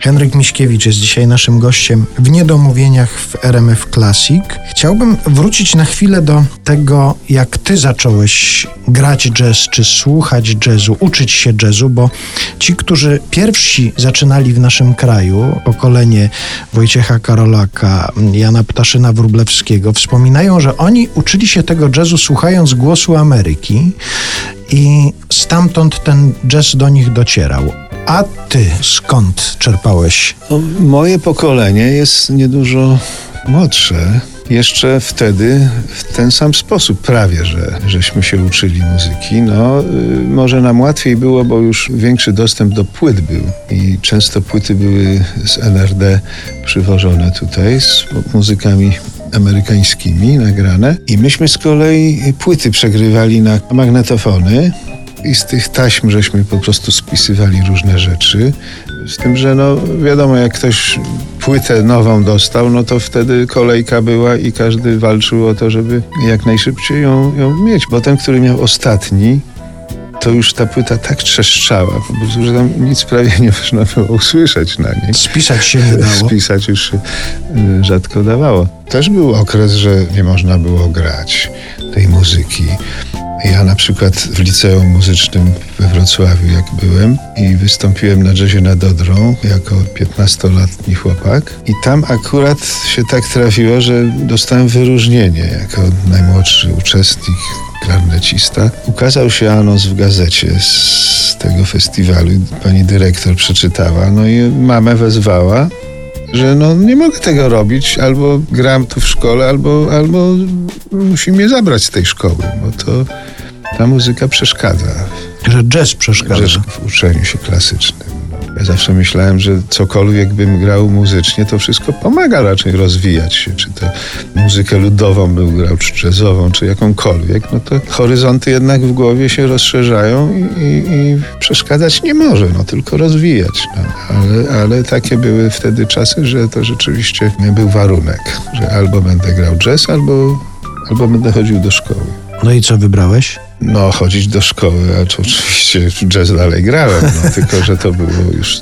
Henryk Miśkiewicz jest dzisiaj naszym gościem w Niedomówieniach w RMF Classic. Chciałbym wrócić na chwilę do tego, jak ty zacząłeś grać jazz, czy słuchać jazzu, uczyć się jazzu, bo ci, którzy pierwsi zaczynali w naszym kraju, pokolenie Wojciecha Karolaka, Jana Ptaszyna Wróblewskiego, wspominają, że oni uczyli się tego jazzu słuchając głosu Ameryki i stamtąd ten jazz do nich docierał. A ty skąd czerpałeś? No, moje pokolenie jest niedużo młodsze. Jeszcze wtedy w ten sam sposób prawie, że żeśmy się uczyli muzyki. No, y, może nam łatwiej było, bo już większy dostęp do płyt był i często płyty były z NRD przywożone tutaj z muzykami amerykańskimi nagrane. I myśmy z kolei płyty przegrywali na magnetofony i z tych taśm żeśmy po prostu spisywali różne rzeczy. Z tym, że no wiadomo, jak ktoś płytę nową dostał, no to wtedy kolejka była i każdy walczył o to, żeby jak najszybciej ją, ją mieć. Bo ten, który miał ostatni, to już ta płyta tak trzeszczała, po prostu, że tam nic prawie nie można było usłyszeć na niej. Spisać się nie dało. Spisać już się y, rzadko dawało. Też był okres, że nie można było grać tej muzyki. Ja na przykład w liceum muzycznym we Wrocławiu, jak byłem i wystąpiłem na jazzie nad Odrą jako 15-letni chłopak i tam akurat się tak trafiło, że dostałem wyróżnienie jako najmłodszy uczestnik klarnecista. Ukazał się anons w gazecie z tego festiwalu. Pani dyrektor przeczytała, no i mamę wezwała że no nie mogę tego robić, albo gram tu w szkole, albo, albo musi mnie zabrać z tej szkoły, bo to ta muzyka przeszkadza. Że jazz przeszkadza. Jazz w uczeniu się klasycznym. Ja zawsze myślałem, że cokolwiek bym grał muzycznie, to wszystko pomaga raczej rozwijać się. Czy to muzykę ludową bym grał, czy jazzową, czy jakąkolwiek, no to horyzonty jednak w głowie się rozszerzają i, i, i przeszkadzać nie może, no tylko rozwijać. No. Ale, ale takie były wtedy czasy, że to rzeczywiście był warunek, że albo będę grał jazz, albo, albo będę chodził do szkoły. No i co wybrałeś? No, chodzić do szkoły, a to oczywiście jazz dalej grałem, no, tylko że to było już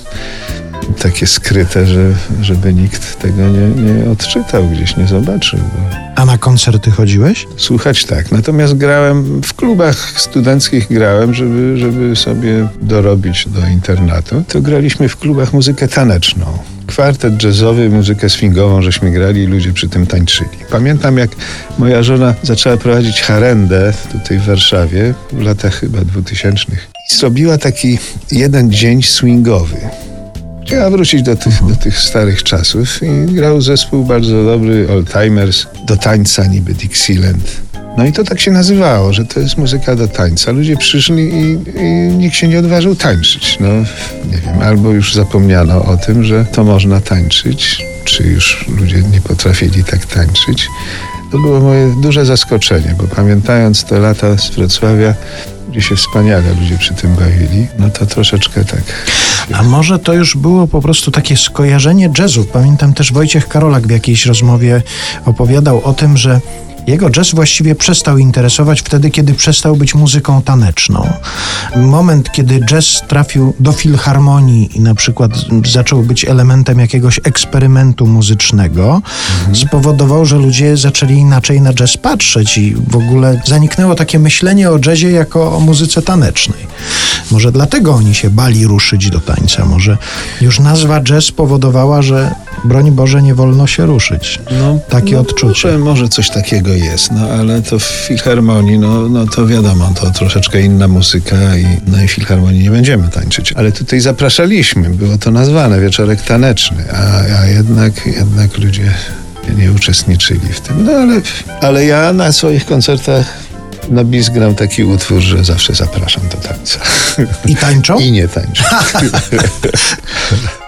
takie skryte, że, żeby nikt tego nie, nie odczytał, gdzieś nie zobaczył. A na koncerty chodziłeś? Słuchać tak. Natomiast grałem w klubach studenckich, grałem, żeby, żeby sobie dorobić do internatu. To graliśmy w klubach muzykę taneczną kwartet jazzowy, muzykę swingową żeśmy grali i ludzie przy tym tańczyli. Pamiętam jak moja żona zaczęła prowadzić harendę tutaj w Warszawie w latach chyba dwutysięcznych i zrobiła taki jeden dzień swingowy. Chciała wrócić do tych, do tych starych czasów i grał zespół bardzo dobry, Oldtimers, do tańca niby Dixieland. No i to tak się nazywało, że to jest muzyka do tańca. Ludzie przyszli i, i, nikt się nie odważył tańczyć. No, nie wiem, albo już zapomniano o tym, że to można tańczyć, czy już ludzie nie potrafili tak tańczyć. To było moje duże zaskoczenie, bo pamiętając te lata z Wrocławia, gdzie się wspaniale ludzie przy tym bawili, no to troszeczkę tak. A może to już było po prostu takie skojarzenie jazzu? Pamiętam też Wojciech Karolak w jakiejś rozmowie opowiadał o tym, że jego jazz właściwie przestał interesować wtedy, kiedy przestał być muzyką taneczną. Moment, kiedy jazz trafił do filharmonii i na przykład zaczął być elementem jakiegoś eksperymentu muzycznego, mhm. spowodował, że ludzie zaczęli inaczej na jazz patrzeć i w ogóle zaniknęło takie myślenie o jazzie jako o muzyce tanecznej. Może dlatego oni się bali ruszyć do tańca. Może już nazwa jazz powodowała, że broń Boże, nie wolno się ruszyć. No, Takie no, odczucie. Może, może coś takiego jest, no ale to w filharmonii, no, no to wiadomo, to troszeczkę inna muzyka i no i w filharmonii nie będziemy tańczyć. Ale tutaj zapraszaliśmy, było to nazwane wieczorek taneczny, a, a jednak, jednak ludzie nie uczestniczyli w tym. No ale, ale ja na swoich koncertach na bis gram taki utwór, że zawsze zapraszam do tańca. I tańczą? I nie tańczą.